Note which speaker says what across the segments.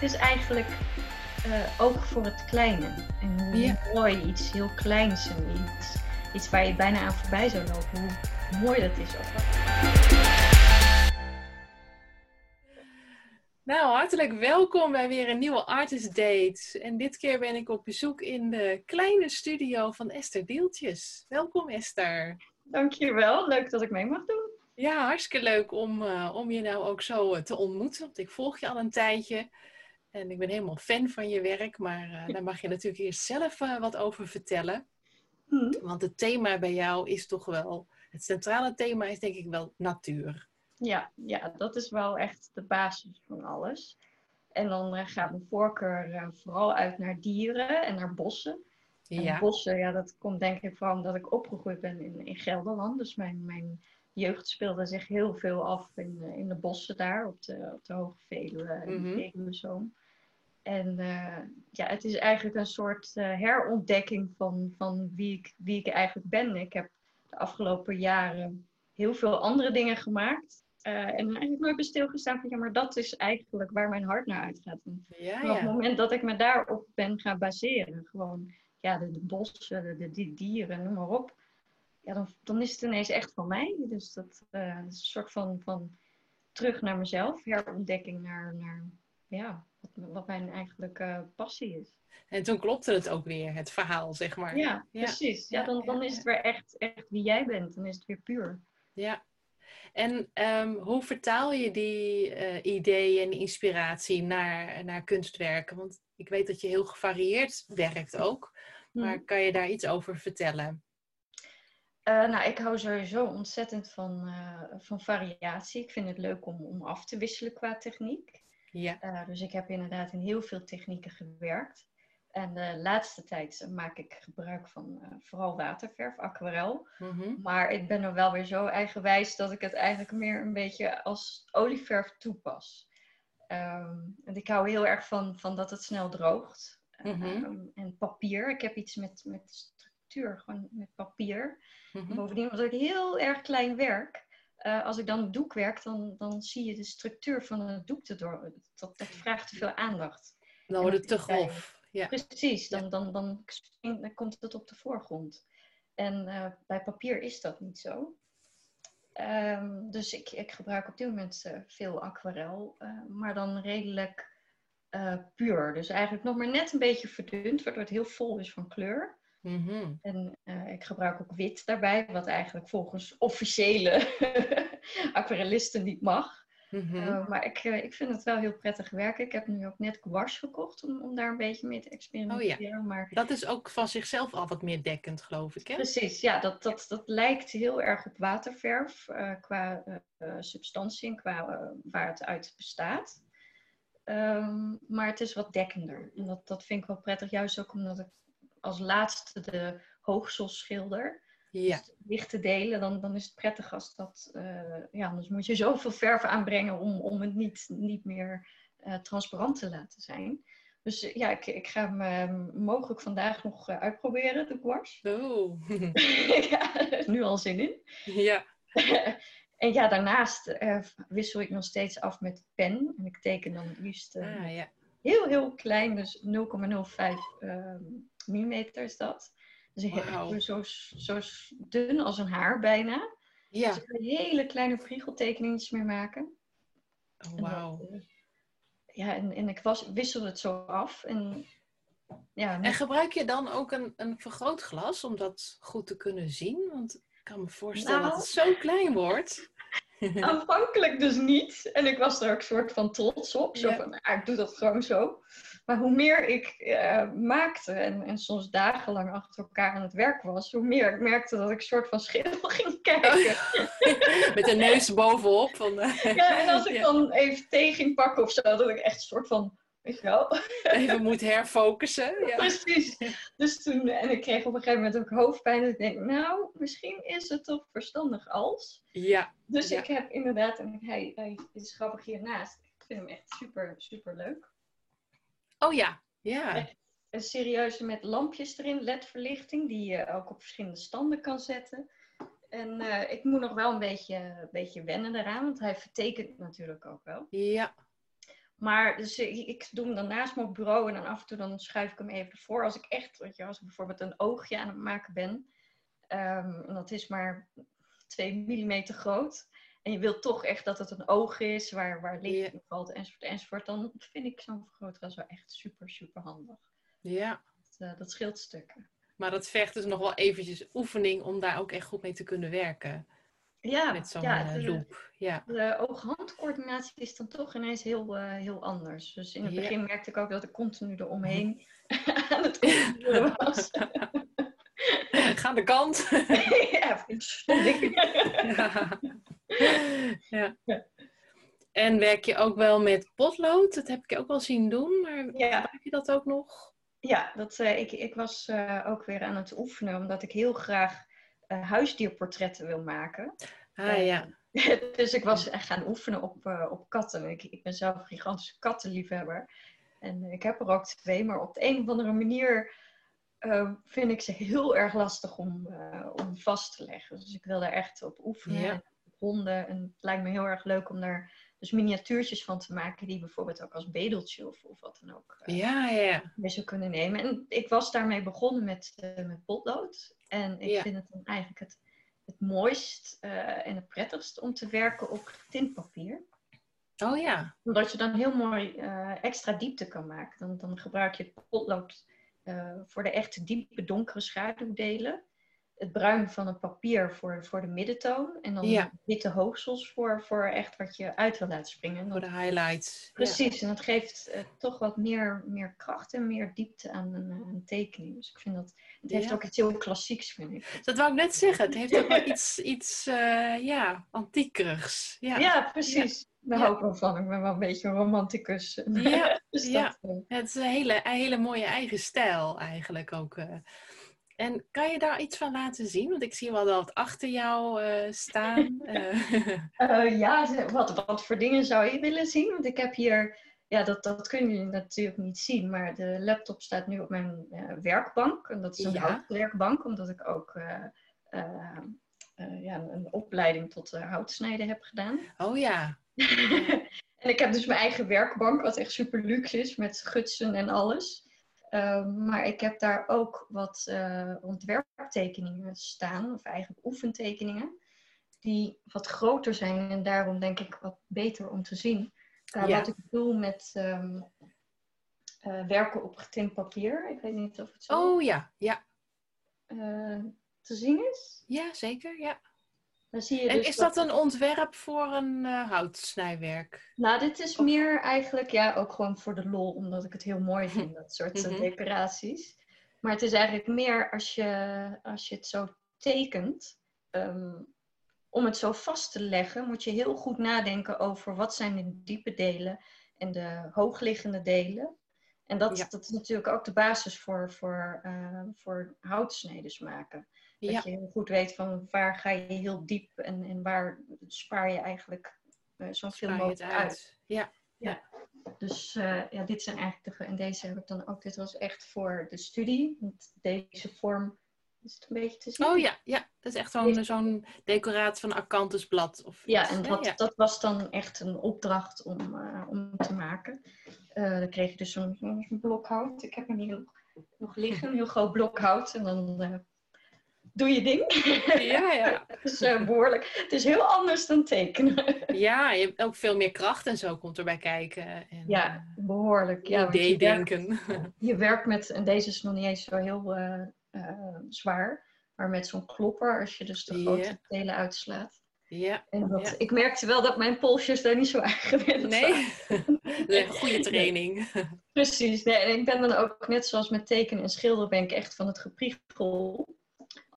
Speaker 1: het is eigenlijk uh, oog voor het kleine. En hoe
Speaker 2: Ja.
Speaker 1: mooi iets heel kleins en iets, iets waar je bijna aan voorbij zou lopen, hoe mooi dat is. Ook.
Speaker 2: Nou, hartelijk welkom bij weer een nieuwe Artist Date. En dit keer ben ik op bezoek in de kleine studio van Esther Deeltjes. Welkom Esther.
Speaker 1: Dankjewel, leuk dat ik mee mag doen.
Speaker 2: Ja, hartstikke leuk om, eh, om je nou ook zo eh, te ontmoeten. Want ik volg je al een tijdje. En ik ben helemaal fan van je werk. Maar eh, daar mag je natuurlijk eerst zelf eh, wat over vertellen.
Speaker 1: Hm.
Speaker 2: Want het thema bij jou is toch wel... Het centrale thema is denk ik wel natuur.
Speaker 1: Ja, ja, dat is wel echt de basis van alles. En dan eh, gaat mijn voorkeur vooral uit naar dieren en naar bossen. En
Speaker 2: Ja.
Speaker 1: bossen, ja, dat komt denk ik vooral omdat ik opgegroeid ben in, in Gelderland. Dus mijn, mijn jeugd speelde zich heel veel af in, in de bossen daar, op de, op de Hoge Veluwe en de Veluwezoom. En eh, ja, het is eigenlijk een soort eh, herontdekking van, van wie, ik, wie ik eigenlijk ben. Ik heb de afgelopen jaren heel veel andere dingen gemaakt. eh, en eigenlijk nooit bij stilgestaan van, ja, maar dat is eigenlijk waar mijn hart naar uitgaat.
Speaker 2: Ja,
Speaker 1: Vanaf het moment dat ik me daarop ben gaan baseren, gewoon ja, de, de bossen, de, de, die dieren, noem maar op, ja, dan, dan is het ineens echt van mij. Dus dat is een soort van, van terug naar mezelf, herontdekking naar, naar ja, wat, mijn eigenlijk passie is.
Speaker 2: En toen klopte het ook weer, het verhaal, zeg maar.
Speaker 1: Ja, precies. Ja, dan, dan is het weer echt, echt wie jij bent. Dan is het weer puur.
Speaker 2: Ja. En ehm, hoe vertaal je die eh, ideeën en inspiratie naar, naar kunstwerken? Want ik weet dat je heel gevarieerd werkt ook. Maar kan je daar iets over vertellen?
Speaker 1: Eh, nou, ik hou sowieso ontzettend van, eh, van variatie. Ik vind het leuk om, om af te wisselen qua techniek.
Speaker 2: Ja.
Speaker 1: Eh, dus ik heb inderdaad in heel veel technieken gewerkt. En de laatste tijd maak ik gebruik van eh, vooral waterverf, aquarel.
Speaker 2: Mhm.
Speaker 1: Maar ik ben er wel weer zo eigenwijs dat ik het eigenlijk meer een beetje als olieverf toepas. Ehm, en ik hou heel erg van, van dat het snel droogt.
Speaker 2: Mhm.
Speaker 1: Ehm, en papier. Ik heb iets met, met structuur, gewoon met papier.
Speaker 2: Mhm.
Speaker 1: Bovendien, omdat ik heel erg klein werk, eh, als ik dan een doek werk, dan, dan zie je de structuur van het doek erdoor. Dat, dat vraagt te veel aandacht.
Speaker 2: Dan wordt het te grof. Ja.
Speaker 1: Precies, dan, dan, dan, dan komt het op de voorgrond. En eh, bij papier is dat niet zo. Ehm, dus ik, ik gebruik op dit moment eh, veel aquarel, maar dan redelijk puur. Dus eigenlijk nog maar net een beetje verdund, waardoor het heel vol is van kleur.
Speaker 2: Mhm.
Speaker 1: En ik gebruik ook wit daarbij, wat eigenlijk volgens officiële aquarellisten niet mag.
Speaker 2: Mhm.
Speaker 1: Uh, maar ik, uh, ik vind het wel heel prettig werken. Ik heb nu ook net gouache gekocht om, om daar een beetje mee te experimenteren.
Speaker 2: Oh
Speaker 1: maar
Speaker 2: Dat is ook van zichzelf al wat meer dekkend, geloof ik, hè?
Speaker 1: precies, ja, dat, dat, dat lijkt heel erg op waterverf uh, qua uh, substantie en qua waar het uit bestaat. Um, maar het is wat dekkender. En dat, dat vind ik wel prettig, juist ook omdat ik als laatste de hoogsel schilder.
Speaker 2: Ja.
Speaker 1: Dus lichte delen, dan, dan is het prettig als dat. Uh, ja, anders moet je zoveel verf aanbrengen om, om het niet, niet meer uh, transparant te laten zijn. Dus uh, ja, ik, ik ga hem mogelijk vandaag nog eh, uitproberen, de gouache.
Speaker 2: Oh.
Speaker 1: ja, nu al zin in.
Speaker 2: Ja.
Speaker 1: en ja, daarnaast eh, wissel ik nog steeds af met pen. En ik teken dan het liefst
Speaker 2: ah, ja.
Speaker 1: heel, heel klein, dus 0,05 mm is dat. Dus wow. zo, zo dun als een haar bijna.
Speaker 2: Ja.
Speaker 1: Dus ik kan hele kleine vriegeltekeningetjes mee maken.
Speaker 2: Oh, wauw.
Speaker 1: Ja, en, en ik was, wissel het zo af. En, ja,
Speaker 2: en gebruik je dan ook een, een vergrootglas om dat goed te kunnen zien? Want ik kan me voorstellen nou, dat het zo klein wordt.
Speaker 1: Aanvankelijk dus niet. En ik was er ook soort van trots op. Zo
Speaker 2: Ja.
Speaker 1: van, nou, ik doe dat gewoon zo. Maar hoe meer ik uh, maakte en, en soms dagenlang achter elkaar aan het werk was, hoe meer ik merkte dat ik soort van schil ging kijken.
Speaker 2: Met de neus bovenop. Van, uh,
Speaker 1: ja, en als ik ja. dan even thee ging pakken of zo, dat ik echt een soort van, weet je wel.
Speaker 2: Even moet herfocussen. Ja.
Speaker 1: Precies. Dus toen, en ik kreeg op een gegeven moment ook hoofdpijn. En ik denk, nou, misschien is het toch verstandig als.
Speaker 2: Ja.
Speaker 1: Dus
Speaker 2: ja.
Speaker 1: ik heb inderdaad, en hij, hij is grappig hiernaast. Ik vind hem echt super, super leuk.
Speaker 2: Oh ja, ja.
Speaker 1: Echt een serieuze met lampjes erin, ledverlichting, die je ook op verschillende standen kan zetten. En uh, ik moet nog wel een beetje, een beetje wennen eraan, want hij vertekent natuurlijk ook wel.
Speaker 2: Ja.
Speaker 1: Maar dus ik, ik doe hem dan naast op bureau en dan af en toe dan schuif ik hem even ervoor. Als ik echt, weet je, als ik bijvoorbeeld een oogje aan het maken ben, um, en dat is maar 2 mm groot, en je wilt toch echt dat het een oog is waar, waar licht in valt enzovoort enzovoort, dan vind ik zo'n vergrootglas wel echt super, super handig.
Speaker 2: Ja.
Speaker 1: Dat, uh, dat scheelt stukken.
Speaker 2: Maar dat vergt dus nog wel eventjes oefening om daar ook echt goed mee te kunnen werken.
Speaker 1: Ja,
Speaker 2: met zo'n
Speaker 1: ja,
Speaker 2: uh,
Speaker 1: de,
Speaker 2: loop. Ja.
Speaker 1: de oog-handcoördinatie is dan toch ineens heel, uh, heel anders. Dus in het begin merkte ik ook dat ik continu eromheen aan het controleren was.
Speaker 2: Ga aan de kant.
Speaker 1: ja, vind ik
Speaker 2: ja. ja. En werk je ook wel met potlood? Dat heb ik je ook wel zien doen, maar
Speaker 1: Ja.
Speaker 2: gebruik je dat ook nog?
Speaker 1: Ja, dat, eh, ik, ik was eh, ook weer aan het oefenen, omdat ik heel graag eh, huisdierportretten wil maken.
Speaker 2: Ah ja.
Speaker 1: dus ik was echt gaan oefenen op, eh, op katten. Ik, ik ben zelf een gigantische kattenliefhebber. En eh, ik heb er ook twee, maar op de een of andere manier eh, vind ik ze heel erg lastig om, eh, om vast te leggen. Dus ik wil daar echt op oefenen.
Speaker 2: Ja.
Speaker 1: Honden. En het lijkt me heel erg leuk om daar dus miniatuurtjes van te maken, die bijvoorbeeld ook als bedeltje of, of wat dan ook eh,
Speaker 2: Ja, ja, ja.
Speaker 1: mee zou kunnen nemen. En ik was daarmee begonnen met, eh, met potlood. En ik
Speaker 2: Ja.
Speaker 1: vind het dan eigenlijk het, het mooist eh, en het prettigst om te werken op tintpapier.
Speaker 2: Oh ja.
Speaker 1: Omdat je dan heel mooi extra diepte kan maken. Dan, dan gebruik je het potlood voor de echte diepe donkere schaduwdelen. Het bruin van het papier voor, voor de middentoon. En dan
Speaker 2: Ja.
Speaker 1: witte hoogsels voor, voor echt wat je uit wil laten springen. En
Speaker 2: Voor de highlights. Ja.
Speaker 1: Precies, en dat geeft eh, toch wat meer, meer kracht en meer diepte aan een, eh, een tekening. Dus ik vind dat, het heeft
Speaker 2: Ja.
Speaker 1: ook iets heel klassieks, vind ik.
Speaker 2: Dat wou ik net zeggen. Het heeft ook wel iets, iets eh, ja, antiekerigs. Ja.
Speaker 1: Ja, precies. Daar hou ik wel van. Ik ben wel een beetje een romanticus.
Speaker 2: Ja,
Speaker 1: dus dat,
Speaker 2: Het is een hele, een hele mooie eigen stijl eigenlijk ook. En kan je daar iets van laten zien? Want ik zie wel wat achter jou eh, staan. Eh,
Speaker 1: eh, ja, wat, wat voor dingen zou je willen zien? Want ik heb hier, ja, dat, dat kunnen jullie natuurlijk niet zien, maar de laptop staat nu op mijn werkbank. En dat is een
Speaker 2: Ja.
Speaker 1: houtwerkbank, omdat ik ook ja, een opleiding tot houtsnijden heb gedaan.
Speaker 2: oh ja.
Speaker 1: en ik heb dus mijn eigen werkbank, wat echt super luxe is, met gutsen en alles. Ehm, maar ik heb daar ook wat eh, ontwerptekeningen staan, of eigenlijk oefentekeningen, die wat groter zijn en daarom denk ik wat beter om te zien.
Speaker 2: Ja.
Speaker 1: Wat ik bedoel met ehm, eh, werken op getint papier. Ik weet niet of het zo
Speaker 2: Oh ja. Ja,
Speaker 1: eh, te zien is.
Speaker 2: ja zeker. Ja.
Speaker 1: Dan zie je
Speaker 2: En
Speaker 1: dus
Speaker 2: is dat een ontwerp voor een eh, houtsnijwerk?
Speaker 1: Nou, dit is
Speaker 2: Of-
Speaker 1: meer eigenlijk, ja, ook gewoon voor de lol, omdat ik het heel mooi vind, dat soort eh,
Speaker 2: Mhm.
Speaker 1: decoraties. Maar het is eigenlijk meer als je, als je het zo tekent, ehm, om het zo vast te leggen, moet je heel goed nadenken over wat zijn de diepe delen en de hoogliggende delen. En dat,
Speaker 2: Ja.
Speaker 1: dat is natuurlijk ook de basis voor, voor, eh, voor houtsneders maken. Dat
Speaker 2: Ja.
Speaker 1: je heel goed weet van waar ga je heel diep en, en waar spaar je eigenlijk uh,
Speaker 2: Spaar je
Speaker 1: mogelijk uit.
Speaker 2: uit? Ja.
Speaker 1: Dus uh, ja, dit zijn eigenlijk de. En deze heb ik dan ook. Dit was echt voor de studie. Want deze vorm is het een beetje te zien.
Speaker 2: Oh ja, ja. dat is echt zo'n zo'n decoraat van Acanthusblad. Of
Speaker 1: Ja,
Speaker 2: iets,
Speaker 1: en dat,
Speaker 2: ja.
Speaker 1: dat was dan echt een opdracht om, uh, om te maken. Dan kreeg je dus zo'n zo blok hout. Ik heb hem hier nog, liggen, een heel groot blok hout. En dan doe je ding.
Speaker 2: Ja, ja.
Speaker 1: het is uh, behoorlijk. Het is heel anders dan tekenen.
Speaker 2: ja, je hebt ook veel meer kracht en zo komt erbij kijken. En,
Speaker 1: ja, behoorlijk. Ja,
Speaker 2: idee
Speaker 1: je
Speaker 2: denken.
Speaker 1: Werkt, je werkt met, en deze is nog niet eens zo heel uh, zwaar, maar met zo'n klopper als je dus de grote yeah. delen uitslaat.
Speaker 2: Ja.
Speaker 1: En dat,
Speaker 2: ja.
Speaker 1: ik merkte wel dat mijn polsjes daar niet zo aan gewend
Speaker 2: nee. Nee, goede training.
Speaker 1: Precies. Nee, en ik ben dan ook, net zoals met tekenen en schilderen, ben ik echt van het gepriegel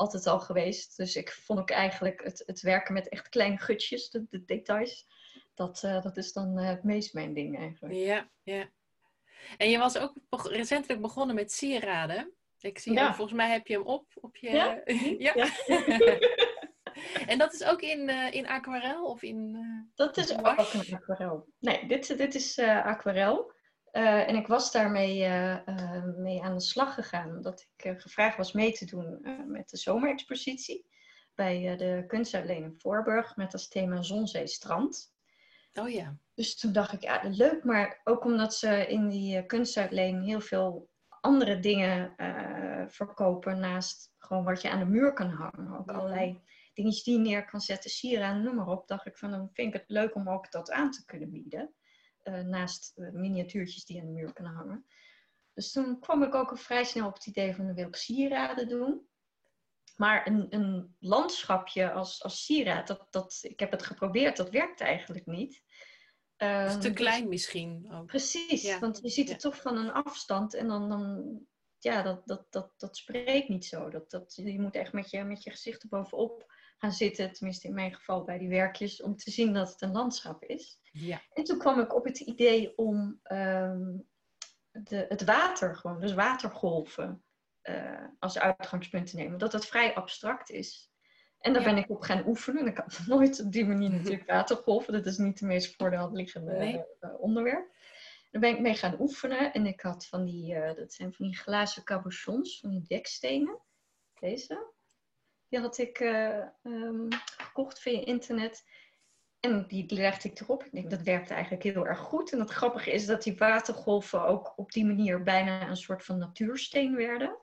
Speaker 1: altijd al geweest. Dus ik vond ook eigenlijk het, het werken met echt kleine gutjes, de, de details, dat, uh, dat is dan uh, het meest mijn ding eigenlijk.
Speaker 2: Ja, ja. En je was ook recentelijk begonnen met sieraden. Ik zie ja. hem, volgens mij heb je hem op. op je...
Speaker 1: Ja.
Speaker 2: ja. ja. en dat is ook in, uh, in aquarel of in.
Speaker 1: dat is ook in aquarel. Nee, dit, dit is uh, aquarel. Uh, en ik was daarmee uh, mee aan de slag gegaan, omdat ik gevraagd was mee te doen met de zomerexpositie bij de kunstuitleen in Voorburg met als thema Zon, Zee, Strand.
Speaker 2: Oh ja.
Speaker 1: Dus toen dacht ik, ja, leuk, maar ook omdat ze in die kunstuitleen heel veel andere dingen verkopen naast gewoon wat je aan de muur kan hangen. Ook allerlei dingetjes die je neer kan zetten, sieraden, noem maar op. Dacht ik van, dan vind ik het leuk om ook dat aan te kunnen bieden. Uh, naast miniatuurtjes die aan de muur kunnen hangen. Dus toen kwam ik ook al vrij snel op het idee van, dan wil ik sieraden doen. Maar een, een landschapje als, als sieraad, dat, dat, ik heb het geprobeerd, dat werkt eigenlijk niet.
Speaker 2: Is te dus klein misschien ook.
Speaker 1: Precies, want je ziet het toch van een afstand en dan, dan ja, dat, dat, dat, dat spreekt niet zo. Dat, dat, je moet echt met je, met je gezicht erbovenop gaan zitten, tenminste in mijn geval bij die werkjes, om te zien dat het een landschap is.
Speaker 2: Ja.
Speaker 1: En toen kwam ik op het idee om um, de, het water gewoon, dus watergolven, uh, als uitgangspunt te nemen. Dat dat vrij abstract is. En daar ben ik op gaan oefenen. Ik had nooit op die manier natuurlijk watergolven. Dat is niet de meest voor de hand liggende nee. uh, onderwerp. Daar ben ik mee gaan oefenen. En ik had van die, uh, dat zijn van die glazen cabochons, van die dekstenen. Deze. Die had ik um, gekocht via internet. En die legde ik erop. Ik denk, dat werkte eigenlijk heel erg goed. En het grappige is dat die watergolven ook op die manier bijna een soort van natuursteen werden.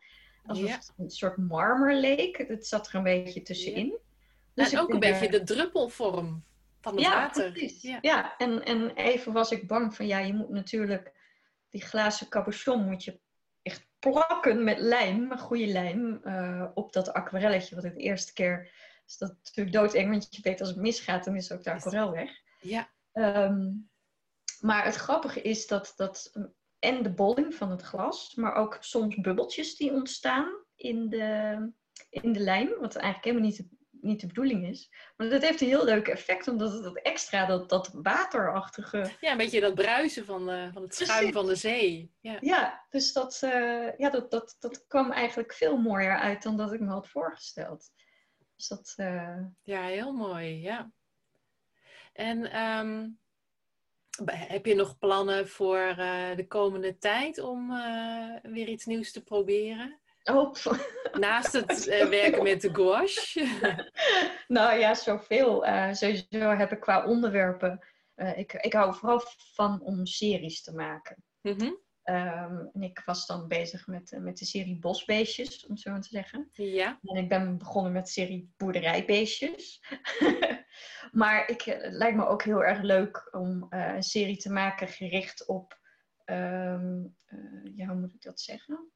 Speaker 1: Alsof ja. het een soort marmer leek. Het zat er een beetje tussenin. Ja.
Speaker 2: Dus en ook een beetje de druppelvorm van het
Speaker 1: ja,
Speaker 2: water.
Speaker 1: Precies. Ja, ja. En, en even was ik bang van, ja, je moet natuurlijk die glazen cabochon moet je plakken met lijm, een goede lijm, uh, op dat aquarelletje. Wat ik de eerste keer is dat natuurlijk doodeng, want je weet als het misgaat, dan is ook de aquarel weg.
Speaker 2: Ja.
Speaker 1: Um, maar het grappige is dat, dat en de bolling van het glas, maar ook soms bubbeltjes die ontstaan in de, in de lijm, wat eigenlijk helemaal niet niet de bedoeling is. Maar dat heeft een heel leuk effect, omdat het dat extra, dat, dat waterachtige...
Speaker 2: Ja, een beetje dat bruisen van, van het schuim Precies. van de zee. Ja,
Speaker 1: ja dus dat, uh, ja, dat, dat, dat kwam eigenlijk veel mooier uit dan dat ik me had voorgesteld. Dus dat... Uh...
Speaker 2: Ja, heel mooi, ja. En... Um heb je nog plannen voor uh, de komende tijd om weer iets nieuws te proberen?
Speaker 1: Oh.
Speaker 2: Naast het uh, werken met de gouache?
Speaker 1: nou ja, zoveel. sowieso heb ik qua onderwerpen... ik, ik hou vooral van om series te maken.
Speaker 2: Mm -hmm.
Speaker 1: Um, en ik was dan bezig met, met de serie Bosbeestjes, om zo maar te zeggen.
Speaker 2: Ja.
Speaker 1: En ik ben begonnen met de serie Boerderijbeestjes. maar ik, het lijkt me ook heel erg leuk om uh, een serie te maken gericht op, um, uh, ja, hoe moet ik dat zeggen?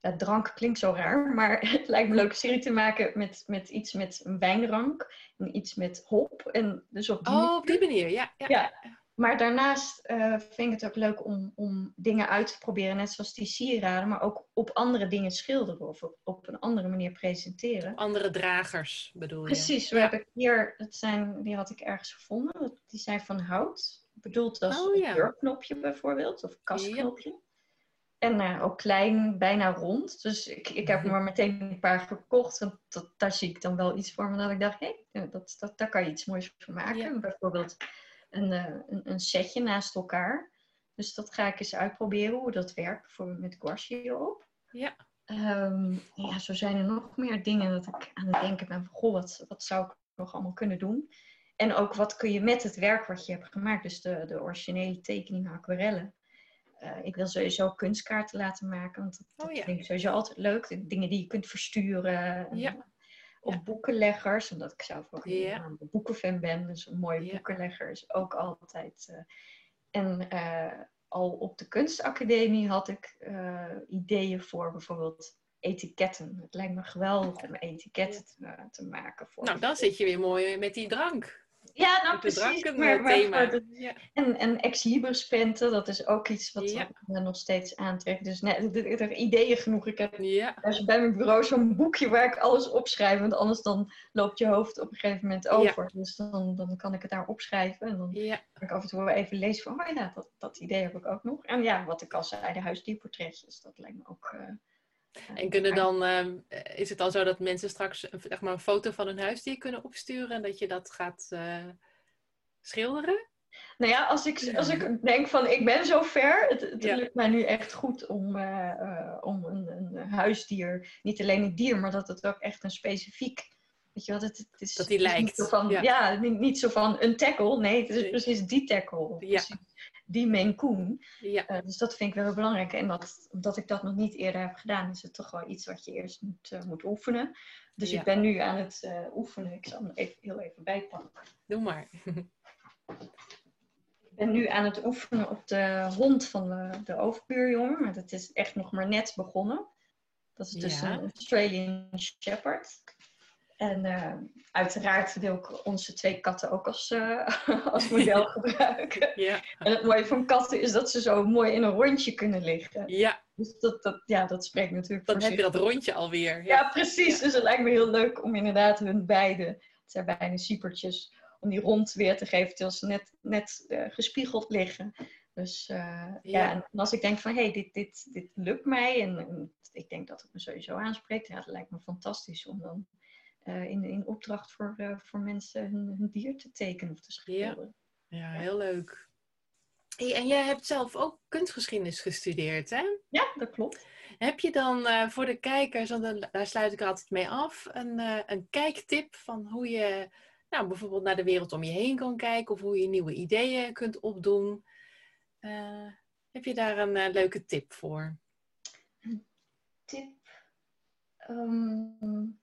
Speaker 1: Ja, drank klinkt zo raar, maar het lijkt me leuk een serie te maken met, met iets met een wijnrank en iets met hop. En dus op die
Speaker 2: oh, op die manier, ja. ja.
Speaker 1: ja. Maar daarnaast uh, vind ik het ook leuk om, om dingen uit te proberen, net zoals die sieraden, maar ook op andere dingen schilderen of op, op een andere manier presenteren.
Speaker 2: Andere dragers bedoel je?
Speaker 1: Precies, we ja. hebben hier, dat zijn, die had ik ergens gevonden, die zijn van hout, bedoeld als
Speaker 2: oh, ja.
Speaker 1: een deurknopje bijvoorbeeld, of kastknopje. En uh, ook klein, bijna rond. Dus ik, ik heb er maar meteen een paar gekocht. En dat, daar zie ik dan wel iets voor. Maar dat ik dacht, hé, hey, dat, dat, daar kan je iets moois van maken. Bijvoorbeeld een, een, een, setje naast elkaar. Dus dat ga ik eens uitproberen hoe dat werkt, bijvoorbeeld met gouache hierop.
Speaker 2: Ja.
Speaker 1: Um, ja, zo zijn er nog meer dingen dat ik aan het denken ben van, goh, wat, wat zou ik nog allemaal kunnen doen? En ook wat kun je met het werk wat je hebt gemaakt, dus de, de originele tekeningen, aquarellen. Uh, ik wil sowieso kunstkaarten laten maken, want dat,
Speaker 2: oh, ja.
Speaker 1: vind ik sowieso altijd leuk. De dingen die je kunt versturen.
Speaker 2: Ja.
Speaker 1: Of ja. boekenleggers, omdat ik zelf ook
Speaker 2: ja.
Speaker 1: een boekenfan ben. Dus een mooie
Speaker 2: Ja.
Speaker 1: boekenlegger is ook altijd. eh, en eh, al op de kunstacademie had ik eh, ideeën voor bijvoorbeeld etiketten. Het lijkt me geweldig om etiketten te, eh, te maken. Voor
Speaker 2: Nou, dan zit je weer mooi met die drank.
Speaker 1: Ja, nou
Speaker 2: Met de
Speaker 1: precies.
Speaker 2: dranken
Speaker 1: Maar,
Speaker 2: eh,
Speaker 1: maar
Speaker 2: thema.
Speaker 1: voor de-
Speaker 2: Ja.
Speaker 1: en, en ex libris prenten, dat is ook iets wat
Speaker 2: Ja.
Speaker 1: me nog steeds aantrekt. Dus net, er, er ideeën genoeg. Ik heb
Speaker 2: ja.
Speaker 1: als je bij mijn bureau zo'n boekje waar ik alles opschrijf. Want anders dan loopt je hoofd op een gegeven moment over. Dus dan, dan kan ik het daar opschrijven. En dan
Speaker 2: ja.
Speaker 1: kan ik af en toe wel even lezen van, oh ja, dat, dat idee heb ik ook nog. En ja, wat ik al zei, de huisdierportretjes, dat lijkt me ook... eh,
Speaker 2: En kunnen dan, ehm, is het dan zo dat mensen straks een- zeg maar, een foto van hun huisdier kunnen opsturen en dat je dat gaat eh, schilderen?
Speaker 1: Nou ja, als ik, als ik denk van ik ben zo ver, het, het
Speaker 2: Ja.
Speaker 1: lukt mij nu echt goed om, eh, eh, om een, een huisdier, niet alleen een dier, maar dat het ook echt een specifiek Weet je wat, het, het is,
Speaker 2: dat die lijkt.
Speaker 1: Niet zo van, ja, niet, niet, zo van een tackle. Nee, het is precies die tackle. Ja. Die Coon. Ja. Uh, dus dat vind ik wel belangrijk. En dat, omdat ik dat nog niet eerder heb gedaan, is het toch wel iets wat je eerst moet, uh, moet oefenen. Dus ik ben nu aan het uh, oefenen. Ik zal hem even, heel even bijpakken.
Speaker 2: Doe maar.
Speaker 1: ik ben nu aan het oefenen op de hond van de, de overbuurjongen. Maar dat is echt nog maar net begonnen. Dat is dus een Australian Shepherd. En uh, uiteraard wil ik onze twee katten ook als, uh, als model gebruiken. Ja. En het mooie van katten is dat ze zo mooi in een rondje kunnen liggen.
Speaker 2: Ja.
Speaker 1: Dus dat, dat, ja, dat spreekt natuurlijk
Speaker 2: Dan heb je dat rondje alweer.
Speaker 1: Ja, ja precies. Dus het lijkt me heel leuk om inderdaad hun beide, het zijn bijna siepertjes, om die rond weer te geven terwijl ze net, net uh, gespiegeld liggen. Dus ja. ja. en als ik denk van, hé, hey, dit, dit, dit lukt mij en, en ik denk dat het me sowieso aanspreekt, ja, het lijkt me fantastisch om dan uh, in, in opdracht voor, uh, voor mensen hun, hun, dier te tekenen of te schilderen.
Speaker 2: Ja, ja heel leuk. Hey, en jij hebt zelf ook kunstgeschiedenis gestudeerd, hè?
Speaker 1: Ja, dat klopt.
Speaker 2: Heb je dan uh, voor de kijkers, want daar sluit ik altijd mee af, een, een kijktip van hoe je nou, bijvoorbeeld naar de wereld om je heen kan kijken of hoe je nieuwe ideeën kunt opdoen? heb je daar een leuke tip voor?
Speaker 1: Een tip? Um,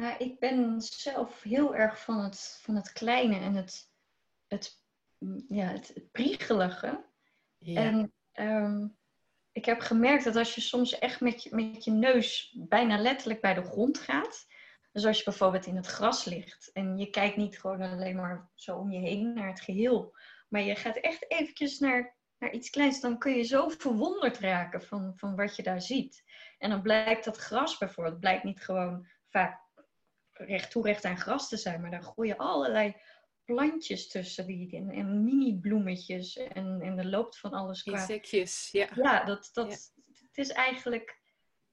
Speaker 1: nou, ik ben zelf heel erg van het, van het kleine en het, het, ja, het, priegelige. En ehm, ik heb gemerkt dat als je soms echt met je, met je neus bijna letterlijk bij de grond gaat. Dus als je bijvoorbeeld in het gras ligt en je kijkt niet gewoon alleen maar zo om je heen naar het geheel. Maar je gaat echt eventjes naar, naar iets kleins. Dan kun je zo verwonderd raken van, van wat je daar ziet. En dan blijkt dat gras bijvoorbeeld blijkt niet gewoon vaak recht toe recht aan gras te zijn, maar daar groeien allerlei plantjes tussen die, en, en mini-bloemetjes en, en er loopt van alles
Speaker 2: qua... Insectjes, ja.
Speaker 1: Ja, dat, dat, het is eigenlijk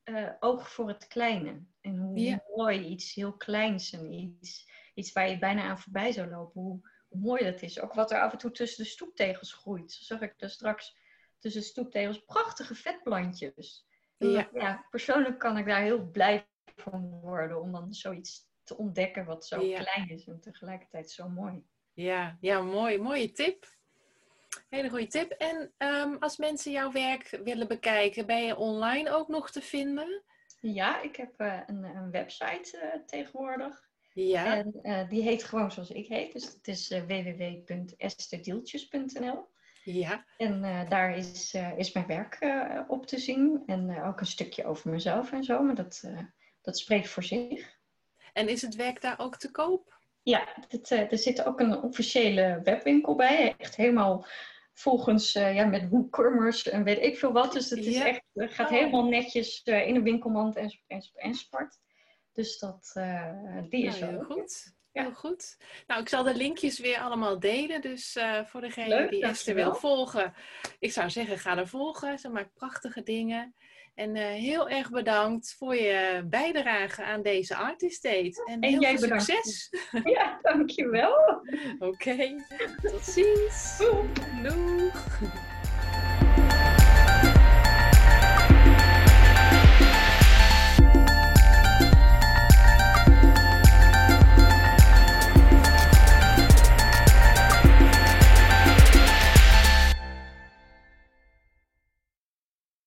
Speaker 1: uh, oog voor het kleine. En hoe mooi iets heel kleins en iets, iets waar je bijna aan voorbij zou lopen, hoe, hoe, mooi dat is. Ook wat er af en toe tussen de stoeptegels groeit. Zo zag ik er straks tussen de stoeptegels prachtige vetplantjes. Ja. ja, persoonlijk kan ik daar heel blij van worden om dan zoiets te ontdekken wat zo klein is en tegelijkertijd zo mooi.
Speaker 2: Ja, ja mooi. Mooie tip. Hele goede tip. En ehm, als mensen jouw werk willen bekijken, ben je online ook nog te vinden?
Speaker 1: Ja, ik heb uh, een, een, website uh, tegenwoordig. Ja. En uh, die heet gewoon zoals ik heet. Dus het is www.esterdieltjes.nl.
Speaker 2: Ja.
Speaker 1: En daar is, is mijn werk op te zien. En ook een stukje over mezelf en zo. Maar dat, dat spreekt voor zich.
Speaker 2: En is het werk daar ook te koop?
Speaker 1: Ja, het, uh, er zit ook een officiële webwinkel bij. Echt helemaal volgens, uh, ja, met WooCommerce en weet ik veel wat. Dus het is echt, het gaat oh. helemaal netjes uh, in een winkelmand en, en. Dus dat, die is
Speaker 2: nou, heel goed. Heel goed. Nou, ik zal de linkjes weer allemaal delen. Dus voor degene die Esther wil volgen, ik zou zeggen, ga er volgen. Ze maakt prachtige dingen. En uh, heel erg bedankt voor je bijdrage aan deze Artist Date. En, en heel jij veel succes.
Speaker 1: Ja, dankjewel.
Speaker 2: Oké, okay. tot ziens. Doeg.